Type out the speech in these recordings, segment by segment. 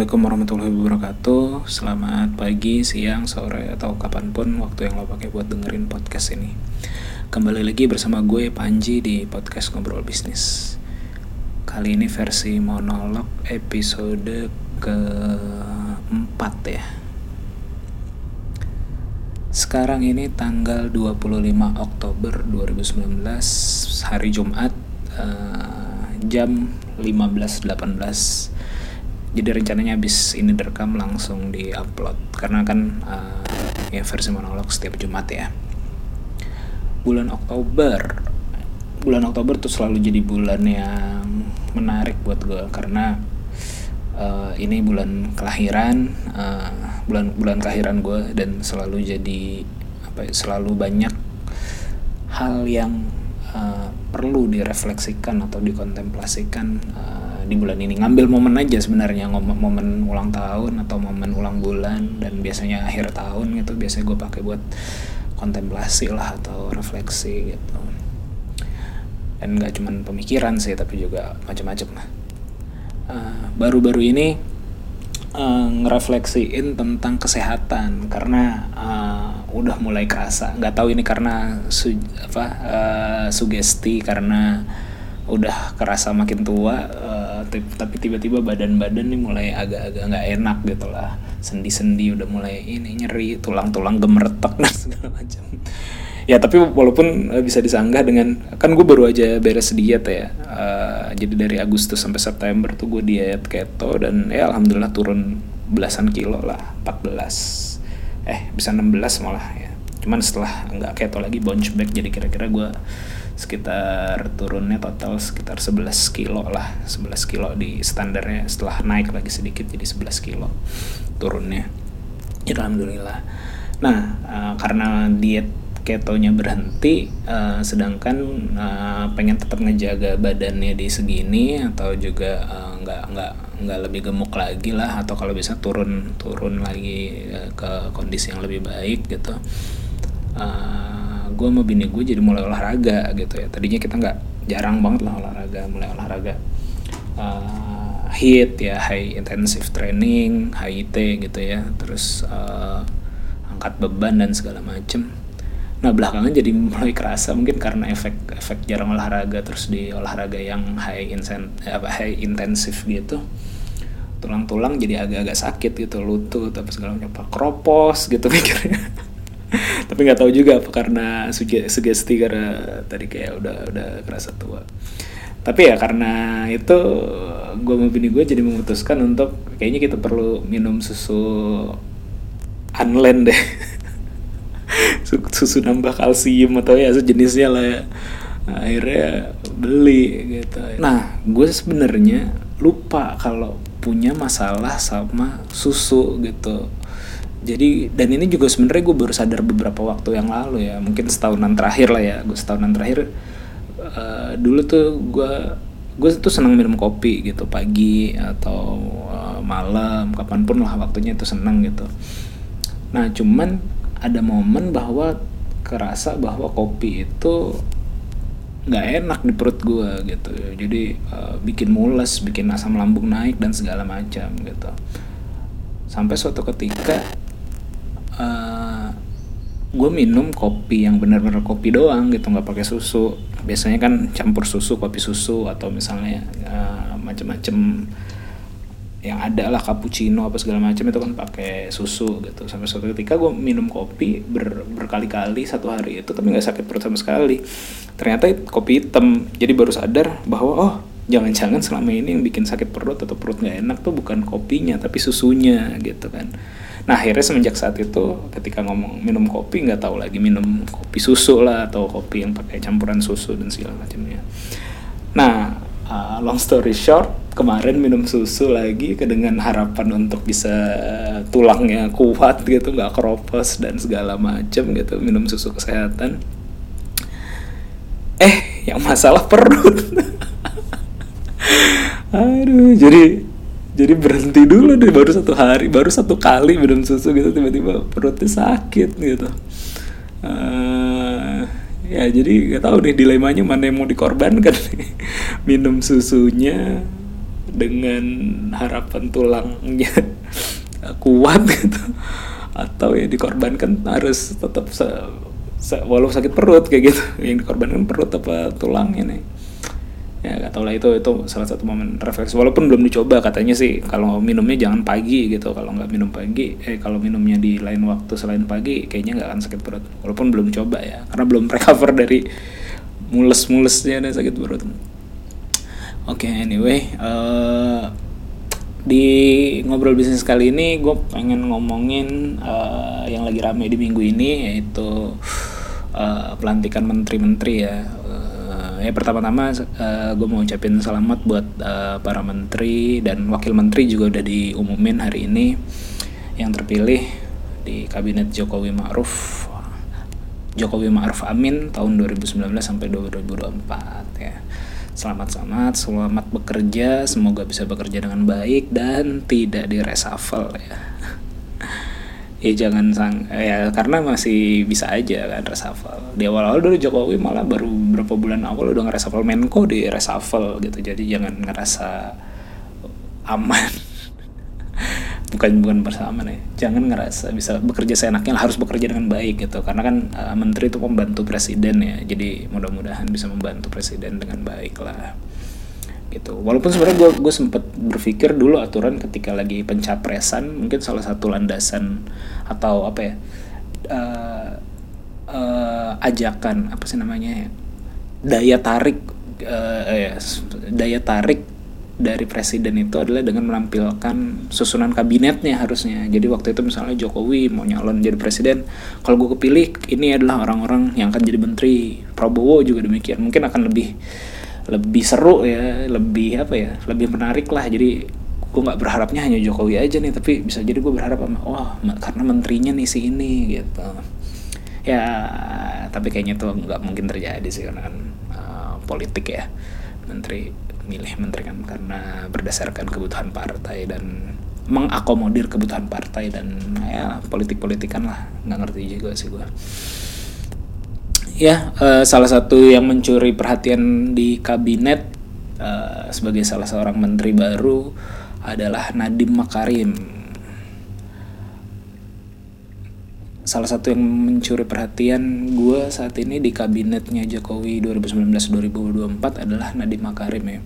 Assalamualaikum warahmatullahi wabarakatuh. Selamat pagi, siang, sore, atau kapan pun waktu yang lo pakai buat dengerin podcast ini. Kembali lagi bersama gue Panji di podcast Ngobrol Bisnis. Kali ini versi monolog episode keempat ya. Sekarang ini tanggal 25 Oktober 2019 Hari Jumat uh, Jam 15.18 jadi rencananya habis ini direkam langsung di upload karena kan uh, ya versi monolog setiap Jumat ya. Bulan Oktober. Bulan Oktober tuh selalu jadi bulan yang menarik buat gue karena uh, ini bulan kelahiran uh, bulan bulan kelahiran gue dan selalu jadi apa ya, selalu banyak hal yang uh, perlu direfleksikan atau dikontemplasikan uh, di bulan ini. Ngambil momen aja sebenarnya momen ulang tahun atau momen ulang bulan dan biasanya akhir tahun gitu biasanya gue pakai buat kontemplasi lah atau refleksi gitu. Dan nggak cuman pemikiran sih tapi juga macam-macam lah. Uh, baru-baru ini uh, ngerefleksiin tentang kesehatan karena uh, udah mulai kerasa. Nggak tahu ini karena su apa uh, sugesti karena udah kerasa makin tua tapi tiba-tiba badan-badan nih mulai agak-agak nggak enak gitu lah. Sendi-sendi udah mulai ini nyeri tulang-tulang gemeretak dan segala macam. Ya tapi walaupun uh, bisa disanggah dengan kan gue baru aja beres diet ya uh, jadi dari Agustus sampai September tuh gue diet keto dan ya alhamdulillah turun belasan kilo lah 14 eh bisa 16 malah ya. Cuman setelah nggak keto lagi bounce back jadi kira-kira gue sekitar turunnya total sekitar 11 kilo lah. 11 kilo di standarnya setelah naik lagi sedikit jadi 11 kilo turunnya. Ya alhamdulillah. Nah uh, karena diet ketonya berhenti uh, sedangkan uh, pengen tetap ngejaga badannya di segini atau juga uh, nggak nggak nggak lebih gemuk lagi lah atau kalau bisa turun turun lagi uh, ke kondisi yang lebih baik gitu. Uh, gue sama bini gue jadi mulai olahraga gitu ya. Tadinya kita nggak jarang banget lah olahraga mulai olahraga uh, hit ya high intensive training HIT gitu ya. Terus uh, angkat beban dan segala macem. Nah belakangan jadi mulai kerasa mungkin karena efek efek jarang olahraga terus di olahraga yang high insen apa high intensif gitu tulang-tulang jadi agak-agak sakit gitu lutut apa segala macam kropos gitu mikirnya tapi nggak tahu juga apa karena sugesti karena tadi kayak udah udah kerasa tua. Tapi ya karena itu gue mau bini gue jadi memutuskan untuk kayaknya kita perlu minum susu unland deh. Susu nambah kalsium atau ya sejenisnya lah ya. Akhirnya beli gitu. Nah gue sebenarnya lupa kalau punya masalah sama susu gitu jadi dan ini juga sebenarnya gue baru sadar beberapa waktu yang lalu ya mungkin setahunan terakhir lah ya gue setahunan terakhir uh, dulu tuh gue gue tuh senang minum kopi gitu pagi atau uh, malam kapan pun lah waktunya itu senang gitu. Nah cuman ada momen bahwa kerasa bahwa kopi itu nggak enak di perut gue gitu. Jadi uh, bikin mules bikin asam lambung naik dan segala macam gitu. Sampai suatu ketika gue minum kopi yang benar-benar kopi doang gitu nggak pakai susu. Biasanya kan campur susu kopi susu atau misalnya uh, macem-macem yang ada lah cappuccino apa segala macam itu kan pakai susu gitu. Sampai suatu ketika gue minum kopi ber, berkali-kali satu hari itu tapi nggak sakit perut sama sekali. Ternyata kopi hitam. Jadi baru sadar bahwa oh jangan-jangan selama ini yang bikin sakit perut atau perut nggak enak tuh bukan kopinya tapi susunya gitu kan. Nah akhirnya semenjak saat itu ketika ngomong minum kopi nggak tahu lagi minum kopi susu lah atau kopi yang pakai campuran susu dan segala macamnya. Nah uh, long story short kemarin minum susu lagi dengan harapan untuk bisa tulangnya kuat gitu nggak keropos dan segala macam gitu minum susu kesehatan. Eh yang masalah perut aduh jadi jadi berhenti dulu deh. Baru satu hari baru satu kali minum susu gitu. Tiba-tiba perutnya sakit gitu. Uh, ya jadi nggak tahu deh dilemanya mana yang mau dikorbankan. Minum susunya dengan harapan tulangnya kuat gitu. Atau ya dikorbankan harus tetap se, se walau sakit perut kayak gitu. Yang dikorbankan perut apa tulang ini ya gak tau lah itu itu salah satu momen refleksi. Walaupun belum dicoba katanya sih kalau minumnya jangan pagi gitu. Kalau nggak minum pagi eh kalau minumnya di lain waktu selain pagi kayaknya nggak akan sakit perut. Walaupun belum coba ya karena belum recover dari mules-mulesnya dan sakit perut. Oke okay, anyway uh, di ngobrol bisnis kali ini gue pengen ngomongin uh, yang lagi rame di minggu ini yaitu uh, pelantikan menteri-menteri ya ya pertama-tama uh, gue mau ucapin selamat buat uh, para menteri dan wakil menteri juga udah diumumin hari ini yang terpilih di kabinet Jokowi Ma'ruf Jokowi Ma'ruf Amin tahun 2019 sampai 2024 ya. Selamat selamat, selamat bekerja, semoga bisa bekerja dengan baik dan tidak diresafel ya ya jangan sang ya karena masih bisa aja kan reshuffle di awal-awal dulu Jokowi malah baru berapa bulan awal udah ngereshuffle Menko di reshuffle gitu. Jadi jangan ngerasa aman. Bukan bukan bersama nih jangan ngerasa bisa bekerja seenaknya harus bekerja dengan baik gitu. Karena kan uh, menteri itu membantu presiden ya. Jadi mudah-mudahan bisa membantu presiden dengan baik lah. Gitu. Walaupun sebenarnya gue gue sempat berpikir dulu aturan ketika lagi pencapresan mungkin salah satu landasan atau apa ya uh, uh, ajakan apa sih namanya ya daya tarik uh, ya, daya tarik dari presiden itu adalah dengan menampilkan susunan kabinetnya harusnya. Jadi waktu itu misalnya Jokowi mau nyalon jadi presiden, kalau gue kepilih ini adalah orang-orang yang akan jadi menteri. Prabowo juga demikian. Mungkin akan lebih lebih seru ya lebih apa ya lebih menarik lah jadi gue nggak berharapnya hanya Jokowi aja nih tapi bisa jadi gue berharap wah karena menterinya nih si ini gitu ya tapi kayaknya tuh nggak mungkin terjadi sih karena kan uh, politik ya. Menteri milih menteri kan karena berdasarkan kebutuhan partai dan mengakomodir kebutuhan partai dan ya politik politikan lah. Nggak ngerti juga sih gue ya uh, salah satu yang mencuri perhatian di kabinet uh, sebagai salah seorang menteri baru adalah Nadiem Makarim. Salah satu yang mencuri perhatian gue saat ini di kabinetnya Jokowi 2019-2024 adalah Nadiem Makarim ya.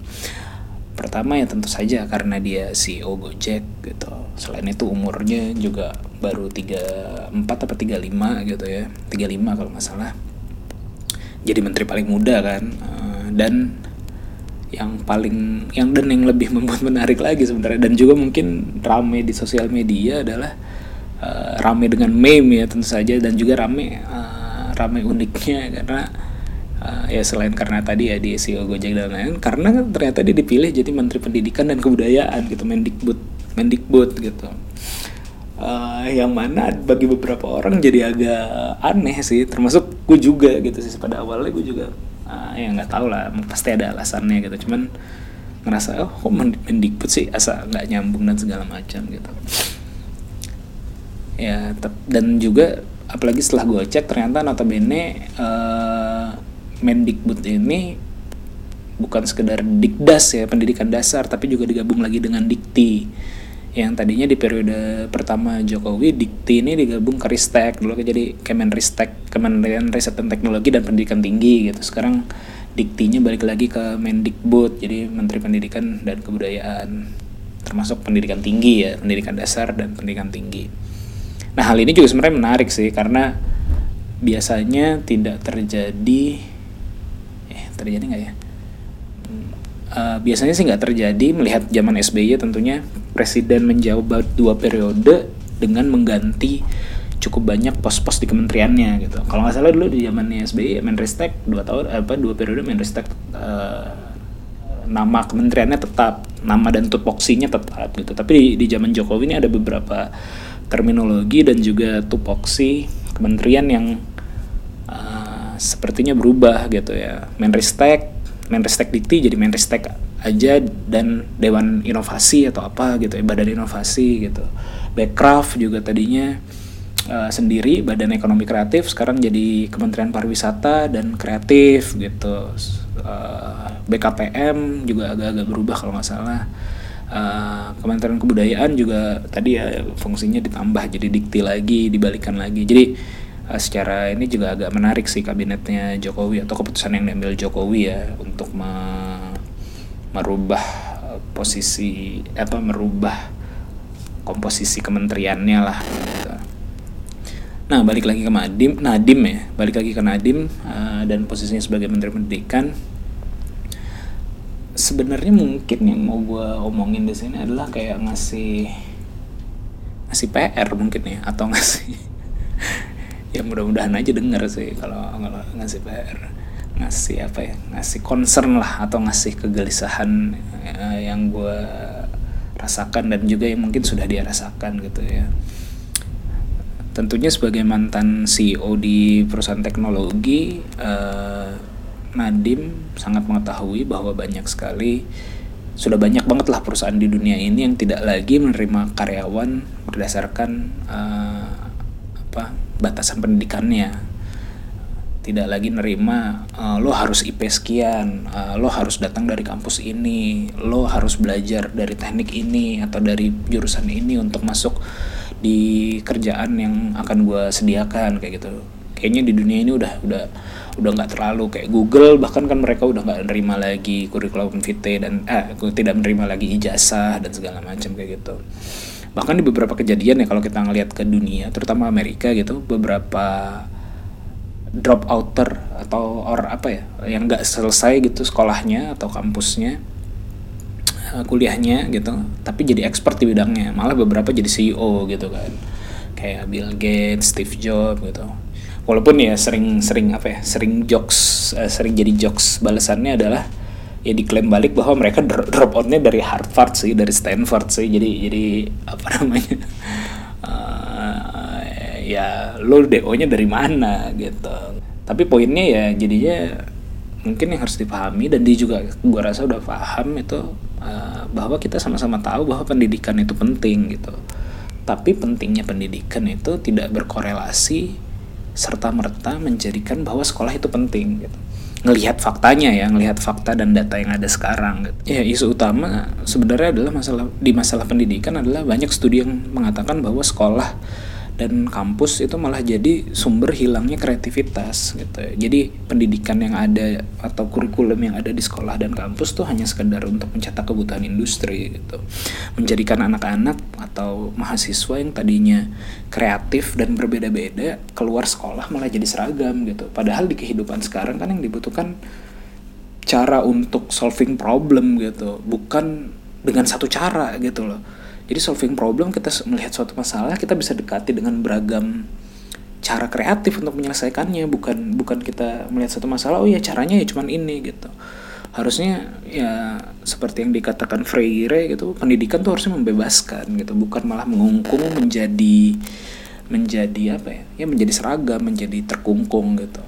Pertama ya tentu saja karena dia CEO Gojek gitu. Selain itu umurnya juga baru 34 atau 35 gitu ya. 35 kalau nggak salah jadi menteri paling muda kan uh, dan yang paling yang dan yang lebih membuat menarik lagi sebenarnya dan juga mungkin rame di sosial media adalah uh, rame dengan meme ya tentu saja dan juga rame uh, rame uniknya karena uh, ya selain karena tadi ya di CEO Gojek dan lain-lain karena ternyata dia dipilih jadi menteri pendidikan dan kebudayaan gitu Mendikbud Mendikbud gitu. Uh, yang mana bagi beberapa orang jadi agak aneh sih termasuk gue juga gitu sih pada awalnya gue juga uh, ya nggak tahu lah pasti ada alasannya gitu cuman ngerasa oh kok mendikbud sih asa nggak nyambung dan segala macam gitu ya dan juga apalagi setelah gue cek ternyata notabene uh, Mendikbud ini bukan sekedar dikdas ya pendidikan dasar tapi juga digabung lagi dengan dikti. Yang tadinya di periode pertama Jokowi Dikti ini digabung ke Ristek dulu jadi Kemenristek Kementerian Riset dan Teknologi dan Pendidikan Tinggi gitu. Sekarang Diktinya balik lagi ke Mendikbud jadi Menteri Pendidikan dan Kebudayaan termasuk pendidikan tinggi ya pendidikan dasar dan pendidikan tinggi nah hal ini juga sebenarnya menarik sih karena biasanya tidak terjadi eh terjadi nggak ya uh, biasanya sih nggak terjadi melihat zaman SBY tentunya presiden menjawab dua periode dengan mengganti cukup banyak pos-pos di kementeriannya gitu. Kalau nggak salah dulu di zamannya SBY Menristek dua tahun apa dua periode Menristek uh, nama kementeriannya tetap, nama dan tupoksinya tetap gitu. Tapi di, di zaman Jokowi ini ada beberapa terminologi dan juga tupoksi kementerian yang uh, sepertinya berubah gitu ya. Menristek Menristek Dikti jadi Menristek aja dan Dewan Inovasi atau apa gitu ya Badan Inovasi gitu. Backcraft juga tadinya uh, sendiri Badan Ekonomi Kreatif sekarang jadi Kementerian Pariwisata dan Kreatif gitu. Uh, eh, BKPM juga agak-agak berubah kalau nggak salah. Uh, Kementerian Kebudayaan juga tadi ya fungsinya ditambah jadi dikti lagi dibalikan lagi jadi uh, secara ini juga agak menarik sih kabinetnya Jokowi atau keputusan yang diambil Jokowi ya untuk me merubah posisi apa merubah komposisi kementeriannya lah. Nah balik lagi ke Nadim, Nadim ya, balik lagi ke Nadim uh, dan posisinya sebagai Menteri Pendidikan. Sebenarnya mungkin yang mau gue omongin di sini adalah kayak ngasih ngasih PR mungkin ya atau ngasih ya mudah-mudahan aja denger sih kalau ngasih PR ngasih apa ya ngasih concern lah atau ngasih kegelisahan uh, yang gue rasakan dan juga yang mungkin sudah dia rasakan gitu ya. Tentunya sebagai mantan CEO di perusahaan teknologi uh, Nadim sangat mengetahui bahwa banyak sekali sudah banyak banget lah perusahaan di dunia ini yang tidak lagi menerima karyawan berdasarkan uh, apa batasan pendidikannya tidak lagi nerima uh, lo harus IP sekian, uh, lo harus datang dari kampus ini, lo harus belajar dari teknik ini atau dari jurusan ini untuk masuk di kerjaan yang akan gue sediakan kayak gitu. Kayaknya di dunia ini udah udah udah nggak terlalu kayak Google bahkan kan mereka udah nggak nerima lagi kurikulum vitae dan eh tidak menerima lagi ijazah dan segala macam kayak gitu. Bahkan di beberapa kejadian ya kalau kita ngelihat ke dunia terutama Amerika gitu beberapa drop outer atau or apa ya yang nggak selesai gitu sekolahnya atau kampusnya eh, kuliahnya gitu tapi jadi expert di bidangnya. Malah beberapa jadi CEO gitu kan. Kayak Bill Gates, Steve Jobs gitu walaupun ya sering-sering apa ya sering jokes uh, sering jadi jokes balasannya adalah ya diklaim balik bahwa mereka drop outnya dari Harvard sih dari Stanford sih. Jadi jadi apa namanya ya lo DO-nya dari mana gitu. Tapi poinnya ya jadinya mungkin yang harus dipahami dan dia juga gue rasa udah paham itu uh, bahwa kita sama-sama tahu bahwa pendidikan itu penting gitu. Tapi pentingnya pendidikan itu tidak berkorelasi serta merta menjadikan bahwa sekolah itu penting gitu ngelihat faktanya ya ngelihat fakta dan data yang ada sekarang gitu. ya isu utama sebenarnya adalah masalah di masalah pendidikan adalah banyak studi yang mengatakan bahwa sekolah dan kampus itu malah jadi sumber hilangnya kreativitas gitu. Jadi pendidikan yang ada atau kurikulum yang ada di sekolah dan kampus tuh hanya sekedar untuk mencetak kebutuhan industri gitu. Menjadikan anak-anak atau mahasiswa yang tadinya kreatif dan berbeda-beda keluar sekolah malah jadi seragam gitu. Padahal di kehidupan sekarang kan yang dibutuhkan cara untuk solving problem gitu, bukan dengan satu cara gitu loh jadi solving problem kita melihat suatu masalah kita bisa dekati dengan beragam cara kreatif untuk menyelesaikannya. Bukan bukan kita melihat satu masalah oh ya caranya ya cuman ini gitu. Harusnya ya seperti yang dikatakan Freire gitu pendidikan tuh harusnya membebaskan gitu bukan malah mengungkung menjadi menjadi apa ya? Ya menjadi seragam menjadi terkungkung gitu.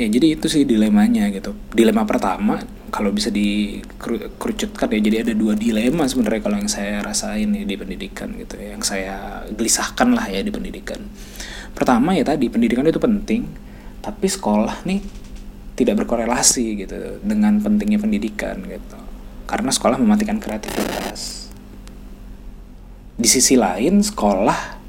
Ya jadi itu sih dilemanya gitu. Dilema pertama kalau bisa dikerucutkan ya jadi ada dua dilema sebenarnya kalau yang saya rasain ya di pendidikan gitu ya yang saya gelisahkan lah ya di pendidikan. Pertama ya tadi pendidikan itu penting tapi sekolah nih tidak berkorelasi gitu dengan pentingnya pendidikan gitu. Karena sekolah mematikan kreativitas. Di sisi lain sekolah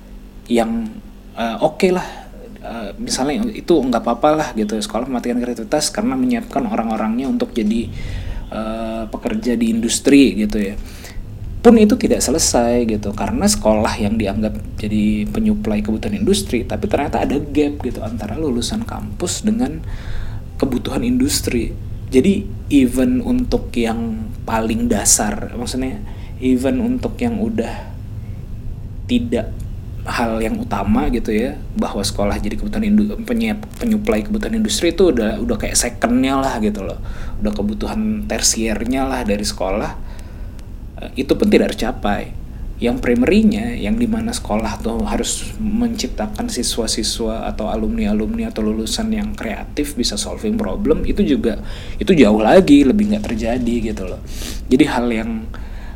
yang uh, oke okay lah Eh, misalnya itu nggak apa-apa lah gitu. Sekolah mematikan kreativitas karena menyiapkan orang-orangnya untuk jadi uh, pekerja di industri gitu ya. Pun itu tidak selesai gitu. Karena sekolah yang dianggap jadi penyuplai kebutuhan industri tapi ternyata ada gap gitu antara lulusan kampus dengan kebutuhan industri. Jadi even untuk yang paling dasar maksudnya even untuk yang udah tidak hal yang utama gitu ya bahwa sekolah jadi kebutuhan indu penyuplai kebutuhan industri itu udah udah kayak secondnya lah gitu loh. Udah kebutuhan tersiernya lah dari sekolah eh, itu pun tidak tercapai. Yang primernya yang di mana sekolah tuh harus menciptakan siswa-siswa atau alumni-alumni atau lulusan yang kreatif bisa solving problem itu juga itu jauh lagi lebih nggak terjadi gitu loh. Jadi hal yang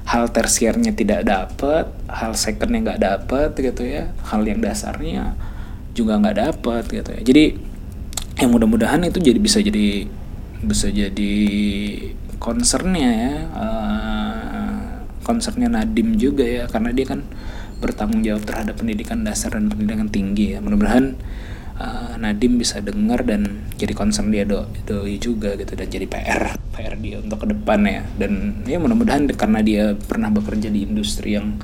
hal tersiernya tidak dapat hal secondnya nggak dapat gitu ya hal yang dasarnya juga nggak dapat gitu ya. Jadi yang mudah-mudahan itu jadi bisa jadi bisa jadi concernnya ya uh, concernnya Nadim juga ya karena dia kan bertanggung jawab terhadap pendidikan dasar dan pendidikan tinggi ya. Mudah-mudahan uh, Nadim bisa dengar dan jadi concern dia do doi juga gitu dan jadi PR PR dia untuk ke depan ya. Dan ya mudah-mudahan karena dia pernah bekerja di industri yang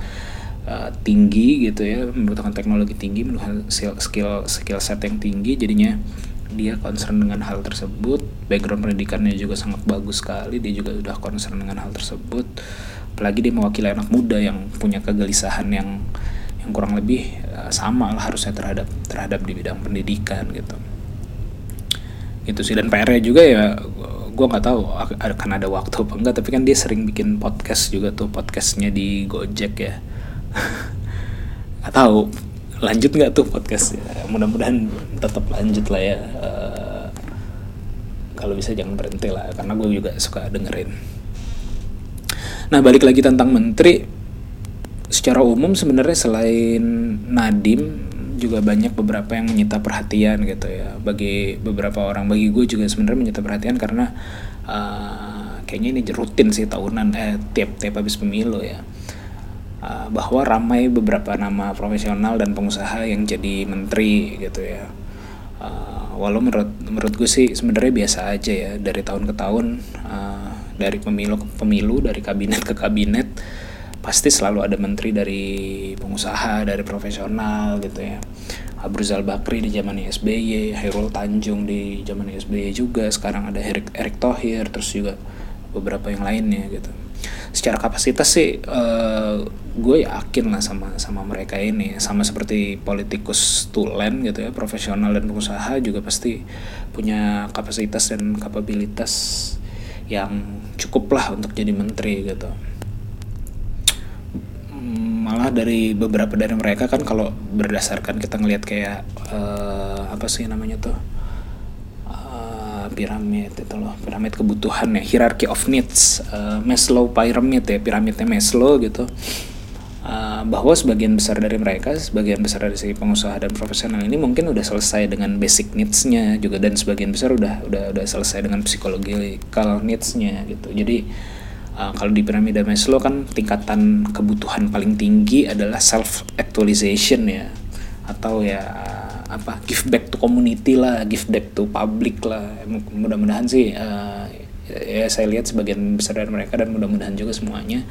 uh, tinggi gitu ya membutuhkan teknologi tinggi membutuhkan skill skill set yang tinggi jadinya dia concern dengan hal tersebut. Background pendidikannya juga sangat bagus sekali dia juga sudah concern dengan hal tersebut. Apalagi dia mewakili anak muda yang punya kegelisahan yang yang kurang lebih uh, sama lah harusnya terhadap terhadap di bidang pendidikan gitu. Itu sih. Dan PR-nya juga ya gue nggak tahu akan ada waktu apa enggak tapi kan dia sering bikin podcast juga tuh podcastnya di Gojek ya. Nggak tahu lanjut nggak tuh podcast? Ya mudah-mudahan tetap lanjut lah ya uh, kalau bisa jangan berhenti lah karena gue juga suka dengerin. Nah balik lagi tentang menteri secara umum sebenarnya selain Nadim juga banyak beberapa yang menyita perhatian gitu ya. Bagi beberapa orang bagi gue juga sebenarnya menyita perhatian karena uh, kayaknya ini rutin sih tahunan eh tiap tiap habis pemilu ya. Uh, bahwa ramai beberapa nama profesional dan pengusaha yang jadi menteri gitu ya. Uh, walau menurut menurut gue sih sebenarnya biasa aja ya dari tahun ke tahun uh, dari pemilu ke pemilu dari kabinet ke kabinet pasti selalu ada menteri dari pengusaha dari profesional gitu ya. Abu Rizal Bakri di zaman SBY, Hairul Tanjung di zaman SBY juga, sekarang ada Erick, Erick Thohir, terus juga beberapa yang lainnya gitu. Secara kapasitas sih uh, gue yakin lah sama sama mereka ini. Sama seperti politikus tulen gitu ya profesional dan pengusaha juga pasti punya kapasitas dan kapabilitas yang cukup lah untuk jadi menteri gitu malah dari beberapa dari mereka kan kalau berdasarkan kita ngelihat kayak uh, apa sih namanya tuh piramid itu loh piramid kebutuhan ya hierarchy of needs uh, Maslow pyramid ya piramidnya Maslow gitu. Uh, bahwa sebagian besar dari mereka sebagian besar dari si pengusaha dan profesional ini mungkin udah selesai dengan basic needs-nya juga dan sebagian besar udah udah udah selesai dengan psychological needs-nya gitu. Jadi uh, kalau di piramida Maslow kan tingkatan kebutuhan paling tinggi adalah self actualization ya. Atau ya apa give back to community lah give back to public lah. Mudah-mudahan sih uh, ya saya lihat sebagian besar dari mereka dan mudah-mudahan juga semuanya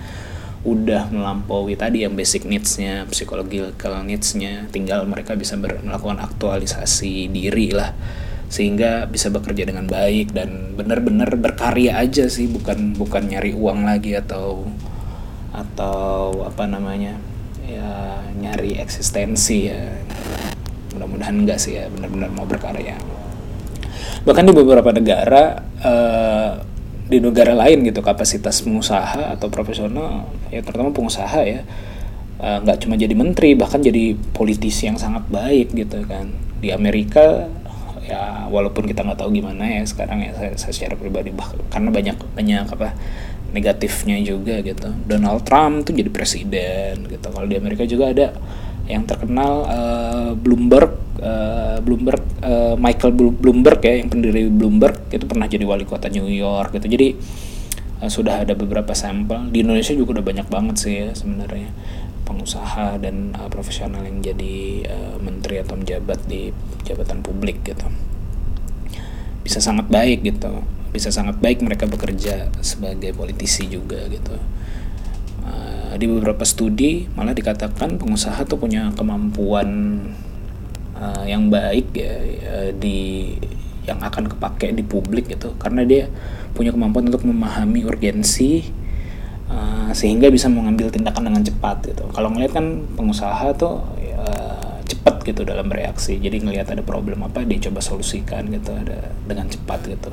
udah melampaui tadi yang basic needs-nya, psychological needs-nya, tinggal mereka bisa melakukan aktualisasi diri lah sehingga bisa bekerja dengan baik dan benar-benar berkarya aja sih bukan bukan nyari uang lagi atau atau apa namanya ya nyari eksistensi ya. Mudah-mudahan enggak sih ya benar-benar mau berkarya. Bahkan di beberapa negara uh, di negara lain gitu kapasitas pengusaha atau profesional ya terutama pengusaha ya eh, nggak uh, cuma jadi menteri bahkan jadi politisi yang sangat baik gitu kan. Di Amerika ya walaupun kita nggak tahu gimana ya sekarang ya saya, saya secara pribadi bah, karena banyak banyak apa negatifnya juga gitu. Donald Trump tuh jadi presiden gitu. Kalau di Amerika juga ada yang terkenal uh, Bloomberg uh, Bloomberg uh, Michael Bloomberg ya yang pendiri Bloomberg itu pernah jadi wali kota New York gitu. Jadi uh, sudah ada beberapa sampel. Di Indonesia juga udah banyak banget sih ya sebenarnya pengusaha dan uh, profesional yang jadi uh, menteri atau menjabat di jabatan publik gitu. Bisa sangat baik gitu. Bisa sangat baik mereka bekerja sebagai politisi juga gitu. Eh, di beberapa studi malah dikatakan pengusaha tuh punya kemampuan uh, yang baik ya uh, di yang akan kepake di publik gitu. Karena dia punya kemampuan untuk memahami urgensi uh, sehingga bisa mengambil tindakan dengan cepat gitu. Kalau ngeliat kan pengusaha tuh uh, cepat gitu dalam bereaksi. Jadi ngelihat ada problem apa dia coba solusikan gitu ada dengan cepat gitu.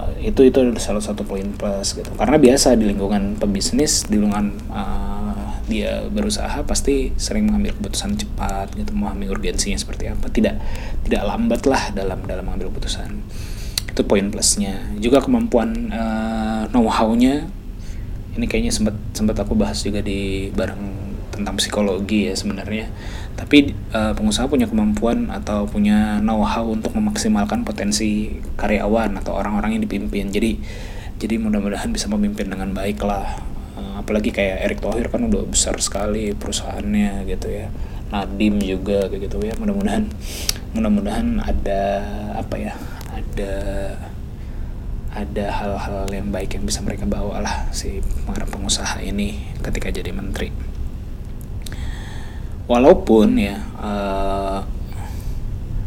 Eh, itu itu salah satu poin plus gitu. Karena biasa di lingkungan pebisnis di lingkungan uh, dia berusaha pasti sering mengambil keputusan cepat gitu memahami urgensinya seperti apa. Tidak tidak lambat lah dalam dalam mengambil keputusan. Itu poin plusnya. Juga kemampuan uh, know how-nya ini kayaknya sempat sempat aku bahas juga di bareng tentang psikologi ya sebenarnya. Tapi uh, pengusaha punya kemampuan atau punya know-how untuk memaksimalkan potensi karyawan atau orang-orang yang dipimpin. Jadi jadi mudah-mudahan bisa memimpin dengan baik lah. Uh, apalagi kayak Erick Thohir kan udah besar sekali perusahaannya gitu ya. Nadim juga gitu ya. Mudah-mudahan mudah-mudahan ada apa ya ada ada hal-hal yang baik yang bisa mereka bawa lah si para pengusaha ini ketika jadi menteri. Walaupun ya uh,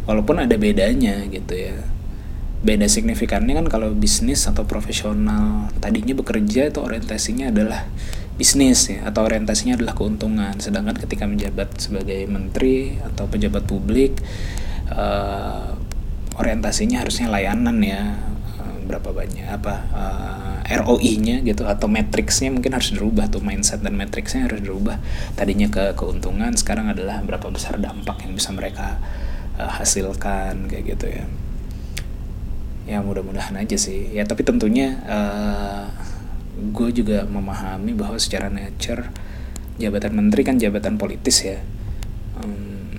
walaupun ada bedanya gitu ya. Beda signifikannya kan kalau bisnis atau profesional. Tadinya bekerja itu orientasinya adalah bisnis ya atau orientasinya adalah keuntungan. Sedangkan ketika menjabat sebagai menteri atau pejabat publik uh, orientasinya harusnya layanan ya berapa banyak apa uh, eh, ROI-nya gitu atau matriksnya mungkin harus dirubah tuh mindset dan matriksnya harus dirubah. Tadinya ke keuntungan sekarang adalah berapa besar dampak yang bisa mereka uh, hasilkan kayak gitu ya. Ya mudah-mudahan aja sih. Ya tapi tentunya uh, gue juga memahami bahwa secara nature jabatan menteri kan jabatan politis ya. Um,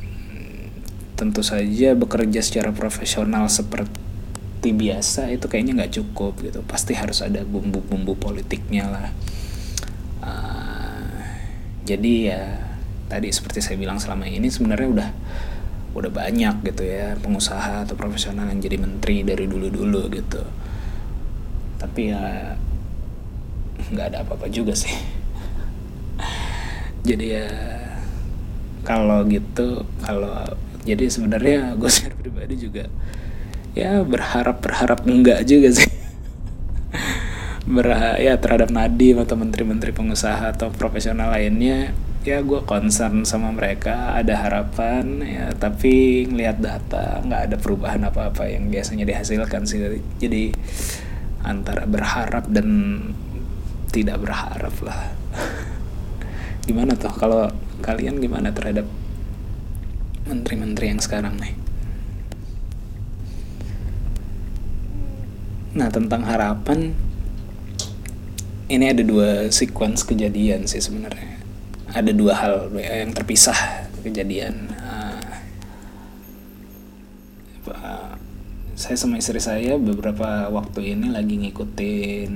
tentu saja bekerja secara profesional seperti biasa itu kayaknya nggak cukup gitu. Pasti harus ada bumbu-bumbu politiknya lah. Uh, jadi ya tadi seperti saya bilang selama ini sebenarnya udah udah banyak gitu ya pengusaha atau profesional yang jadi menteri dari dulu-dulu gitu. Tapi ya nggak ada apa-apa juga sih. Jadi ya kalau gitu kalau jadi sebenarnya gue secara pribadi juga ya berharap berharap enggak juga sih. Berha ya terhadap Nadim atau menteri-menteri pengusaha atau profesional lainnya ya gue concern sama mereka ada harapan ya tapi ngelihat data nggak ada perubahan apa-apa yang biasanya dihasilkan sih. Jadi antara berharap dan tidak berharap lah. Gimana tuh? Kalau kalian gimana terhadap menteri-menteri yang sekarang nih nah tentang harapan ini ada dua sequence kejadian sih sebenarnya. Ada dua hal yang terpisah kejadian. Uh, saya sama istri saya beberapa waktu ini lagi ngikutin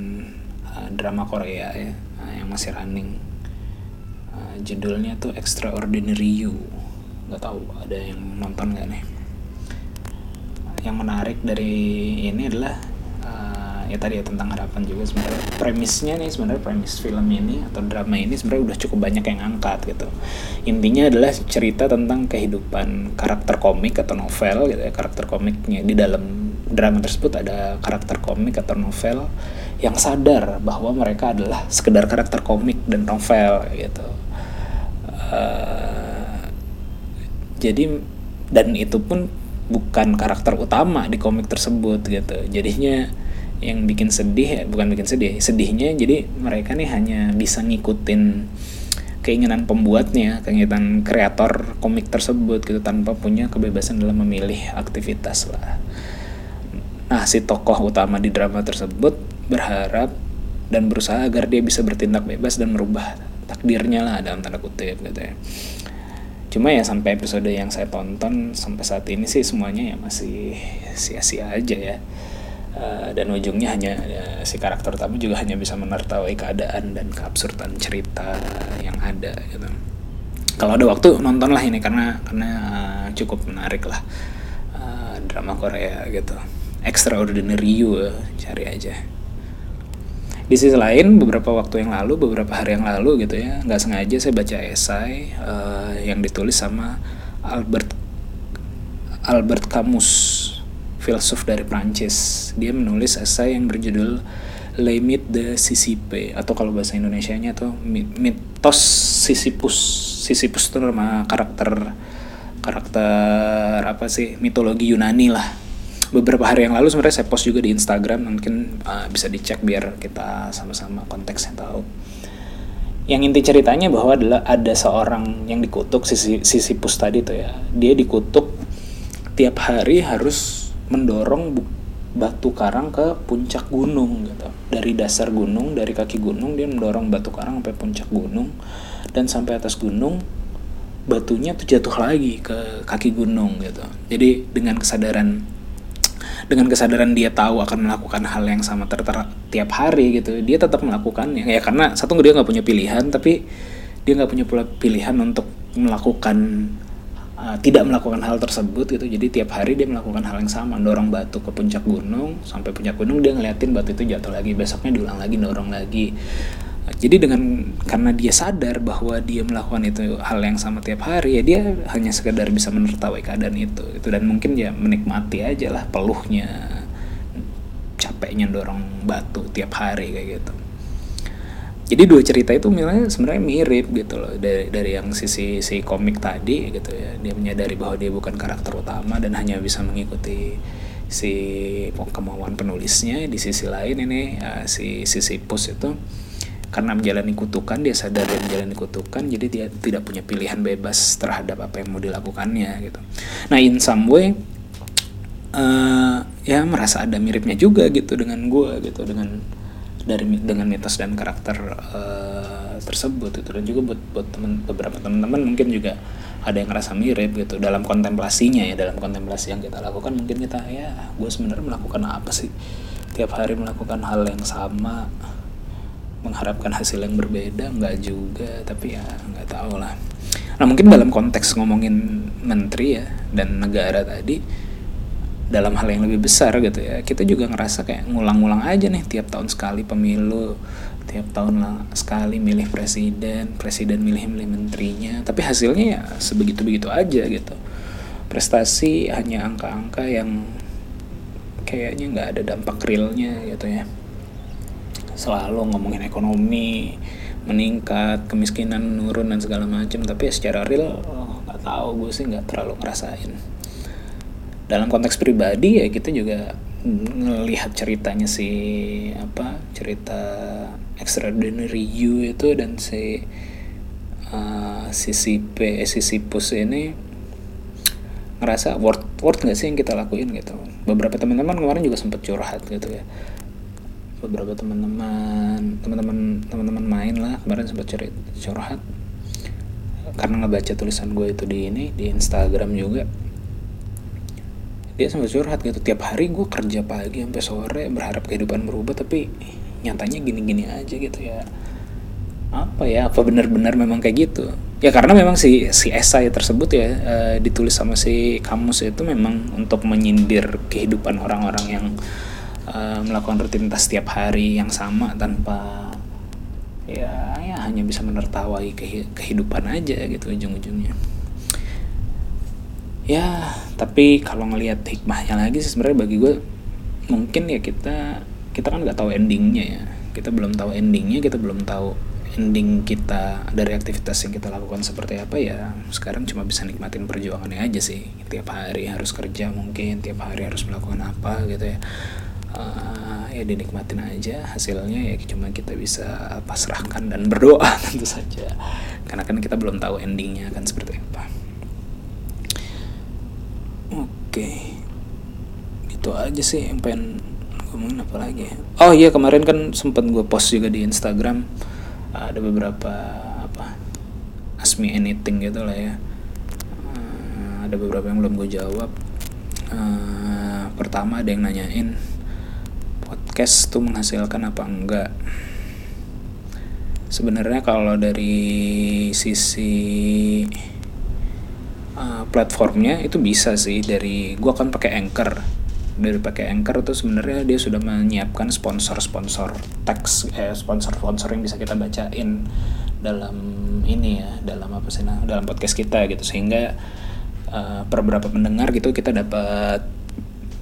uh, drama Korea ya uh, yang masih running. Judulnya tuh Extraordinary You. Nggak tahu ada yang nonton nggak nih? Yang menarik dari ini adalah ya tadi ya tentang harapan juga sebenarnya premisnya nih sebenarnya premis film ini atau drama ini sebenarnya udah cukup banyak yang angkat gitu intinya adalah cerita tentang kehidupan karakter komik atau novel gitu ya karakter komiknya di dalam drama tersebut ada karakter komik atau novel yang sadar bahwa mereka adalah sekedar karakter komik dan novel gitu. Uh, jadi dan itu pun bukan karakter utama di komik tersebut gitu. Jadinya yang bikin sedih bukan bikin sedih, sedihnya jadi mereka nih hanya bisa ngikutin keinginan pembuatnya, keinginan kreator komik tersebut gitu tanpa punya kebebasan dalam memilih aktivitas lah. Nah, si tokoh utama di drama tersebut berharap dan berusaha agar dia bisa bertindak bebas dan merubah takdirnya lah dalam tanda kutip gitu ya. Cuma ya sampai episode yang saya tonton sampai saat ini sih semuanya ya masih sia-sia aja ya. Uh, dan ujungnya hanya ya, si karakter utama juga hanya bisa menertawai keadaan dan keabsurdan cerita yang ada gitu. Kalau ada waktu nontonlah ini karena karena uh, cukup menarik lah uh, drama Korea gitu. Extraordinary you cari aja. Di sisi lain beberapa waktu yang lalu beberapa hari yang lalu gitu ya nggak sengaja saya baca esai uh, yang ditulis sama Albert Albert Camus filsuf dari Prancis. Dia menulis esai yang berjudul Les Mythes de atau kalau bahasa Indonesia-nya tuh mitos Sisyphus. Sisyphus itu nama karakter karakter apa sih mitologi Yunani lah. Beberapa hari yang lalu sebenarnya saya post juga di Instagram mungkin uh, bisa dicek biar kita sama-sama konteksnya tahu. Yang inti ceritanya bahwa adalah ada seorang yang dikutuk pus tadi tuh ya. Dia dikutuk tiap hari harus mendorong batu karang ke puncak gunung gitu. Dari dasar gunung dari kaki gunung dia mendorong batu karang sampai puncak gunung. Dan sampai atas gunung batunya tuh jatuh lagi ke kaki gunung gitu. Jadi dengan kesadaran dengan kesadaran dia tahu akan melakukan hal yang sama ter tiap hari gitu dia tetap melakukannya. Ya karena satu dia nggak punya pilihan tapi dia nggak punya pilihan untuk melakukan uh, tidak melakukan hal tersebut gitu. Jadi tiap hari dia melakukan hal yang sama dorong batu ke puncak gunung sampai puncak gunung dia ngeliatin batu itu jatuh lagi besoknya diulang lagi dorong lagi. Jadi dengan karena dia sadar bahwa dia melakukan itu hal yang sama tiap hari ya dia hanya sekedar bisa menertawai keadaan itu itu dan mungkin ya menikmati aja lah peluhnya capeknya dorong batu tiap hari kayak gitu jadi dua cerita itu misalnya sebenarnya mirip gitu loh. Dari dari yang sisi si komik tadi gitu ya. Dia menyadari bahwa dia bukan karakter utama dan hanya bisa mengikuti si kemauan penulisnya. Di sisi lain ini uh, si sisi pus itu karena menjalani kutukan dia sadar dia menjalani kutukan jadi dia tidak punya pilihan bebas terhadap apa yang mau dilakukannya gitu. Nah in some way uh, ya merasa ada miripnya juga gitu dengan gue gitu dengan dari dengan mitos dan karakter uh, tersebut itu dan juga buat buat temen, beberapa teman-teman mungkin juga ada yang ngerasa mirip gitu. Dalam kontemplasinya ya dalam kontemplasi yang kita lakukan mungkin kita ya gue sebenarnya melakukan apa sih? Tiap hari melakukan hal yang sama mengharapkan hasil yang berbeda nggak juga tapi ya nggak tahu lah nah mungkin dalam konteks ngomongin menteri ya dan negara tadi dalam hal yang lebih besar gitu ya. Kita juga ngerasa kayak ngulang-ngulang aja nih tiap tahun sekali pemilu tiap tahun lah sekali milih presiden presiden milih-milih menterinya. Tapi hasilnya ya sebegitu begitu aja gitu. Prestasi hanya angka-angka yang kayaknya nggak ada dampak realnya gitu ya. Selalu ngomongin ekonomi meningkat kemiskinan menurun dan segala macam. Tapi secara real oh, nggak oh, tahu gue sih nggak terlalu ngerasain dalam konteks pribadi ya kita juga ngelihat ceritanya si apa cerita extraordinary you itu dan si uh, si si P si si pus ini ngerasa worth worth nggak sih yang kita lakuin gitu. Beberapa teman-teman kemarin juga sempat curhat gitu ya. Beberapa teman-teman teman-teman teman-teman main lah kemarin sempat cari curhat. Karena ngebaca tulisan gue itu di ini di Instagram juga dia sempat curhat gitu. Tiap hari gue kerja pagi sampai sore berharap kehidupan berubah tapi nyatanya gini-gini aja gitu ya. Apa ya? Apa benar-benar memang kayak gitu? Ya karena memang si si esai tersebut ya e, ditulis sama si kamus itu memang untuk menyindir kehidupan orang-orang yang uh, melakukan rutinitas setiap hari yang sama tanpa ya ya hanya bisa menertawai kehidupan aja gitu ujung-ujungnya ya tapi kalau ngelihat hikmahnya lagi sih sebenarnya bagi gue mungkin ya kita kita kan nggak tahu endingnya ya. Kita belum tahu endingnya kita belum tahu ending kita dari aktivitas yang kita lakukan seperti apa ya. Sekarang cuma bisa nikmatin perjuangannya aja sih. Tiap hari harus kerja mungkin tiap hari harus melakukan apa gitu ya. Uh, ya dinikmatin aja hasilnya ya cuma kita bisa pasrahkan dan berdoa tentu saja. Karena kan kita belum tahu endingnya akan seperti apa oke. Itu aja sih yang pengen ngomongin apa lagi oh iya kemarin kan sempat gue post juga di Instagram ada beberapa apa ask me anything gitu lah ya. Uh, ada beberapa yang belum gue jawab. Uh, pertama ada yang nanyain podcast tuh menghasilkan apa enggak? Sebenarnya kalau dari sisi uh, platformnya itu bisa sih dari gua kan pakai anchor. Dari pakai anchor tuh sebenarnya dia sudah menyiapkan sponsor-sponsor teks eh sponsor-sponsor yang bisa kita bacain dalam ini ya dalam apa sih nah dalam podcast kita gitu. Sehingga uh, per berapa pendengar gitu kita dapat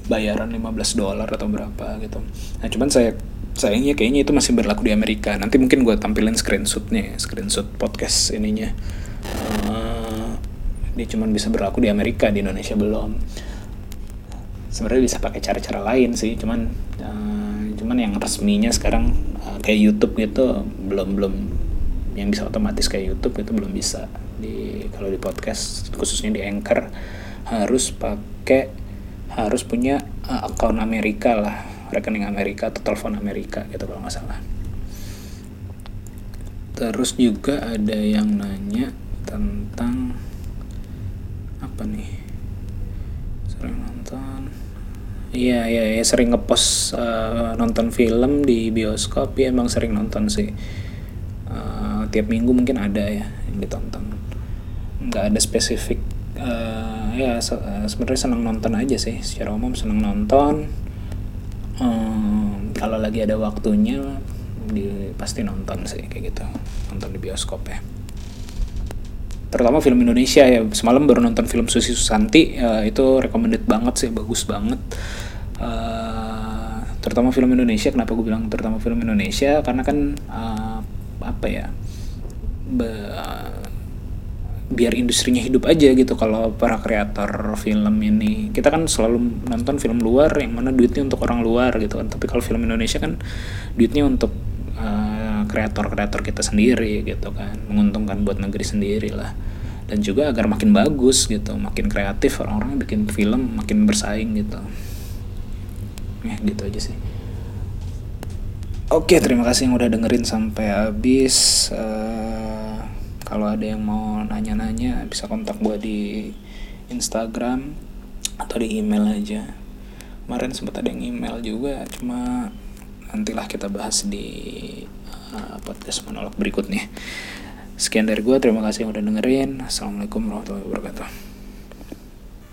bayaran 15 dolar atau berapa gitu. Nah cuman saya sayangnya kayaknya itu masih berlaku di Amerika. Nanti mungkin gue tampilin screenshotnya screenshot podcast ininya. Uh, dia cuman bisa berlaku di Amerika di Indonesia belum. Sebenarnya bisa pakai cara-cara lain sih cuman uh, cuman yang resminya sekarang uh, kayak YouTube gitu belum belum. Yang bisa otomatis kayak YouTube itu belum bisa. Di kalau di podcast khususnya di Anchor harus pakai harus punya uh, account Amerika lah. Rekening Amerika atau telepon Amerika gitu kalau nggak salah. Terus juga ada yang nanya tentang apa nih sering nonton Iya, iya, ya, sering ngepost uh, nonton film di bioskop, ya emang sering nonton sih. Uh, tiap minggu mungkin ada ya yang ditonton. Nggak ada spesifik. Uh, ya se sebenarnya senang nonton aja sih. Secara umum senang nonton. Um, kalau lagi ada waktunya, di, pasti nonton sih kayak gitu. Nonton di bioskop ya terutama film Indonesia ya. Semalam baru nonton film Susi Susanti uh, itu recommended banget sih bagus banget. Uh, terutama film Indonesia kenapa gue bilang terutama film Indonesia? Karena kan uh, apa ya be, biar industrinya hidup aja gitu kalau para kreator film ini. Kita kan selalu nonton film luar yang mana duitnya untuk orang luar gitu kan. Tapi kalau film Indonesia kan duitnya untuk kreator-kreator kita sendiri gitu kan. Menguntungkan buat negeri sendiri lah. Dan juga agar makin bagus gitu makin kreatif orang-orang bikin film makin bersaing gitu. Ya gitu aja sih. Oke terima kasih yang udah dengerin sampai habis. Uh, kalau ada yang mau nanya-nanya bisa kontak gue di Instagram atau di email aja. Kemarin sempat ada yang email juga cuma nantilah kita bahas di uh, podcast monolog berikutnya sekian dari gue terima kasih yang udah dengerin. Assalamualaikum warahmatullahi wabarakatuh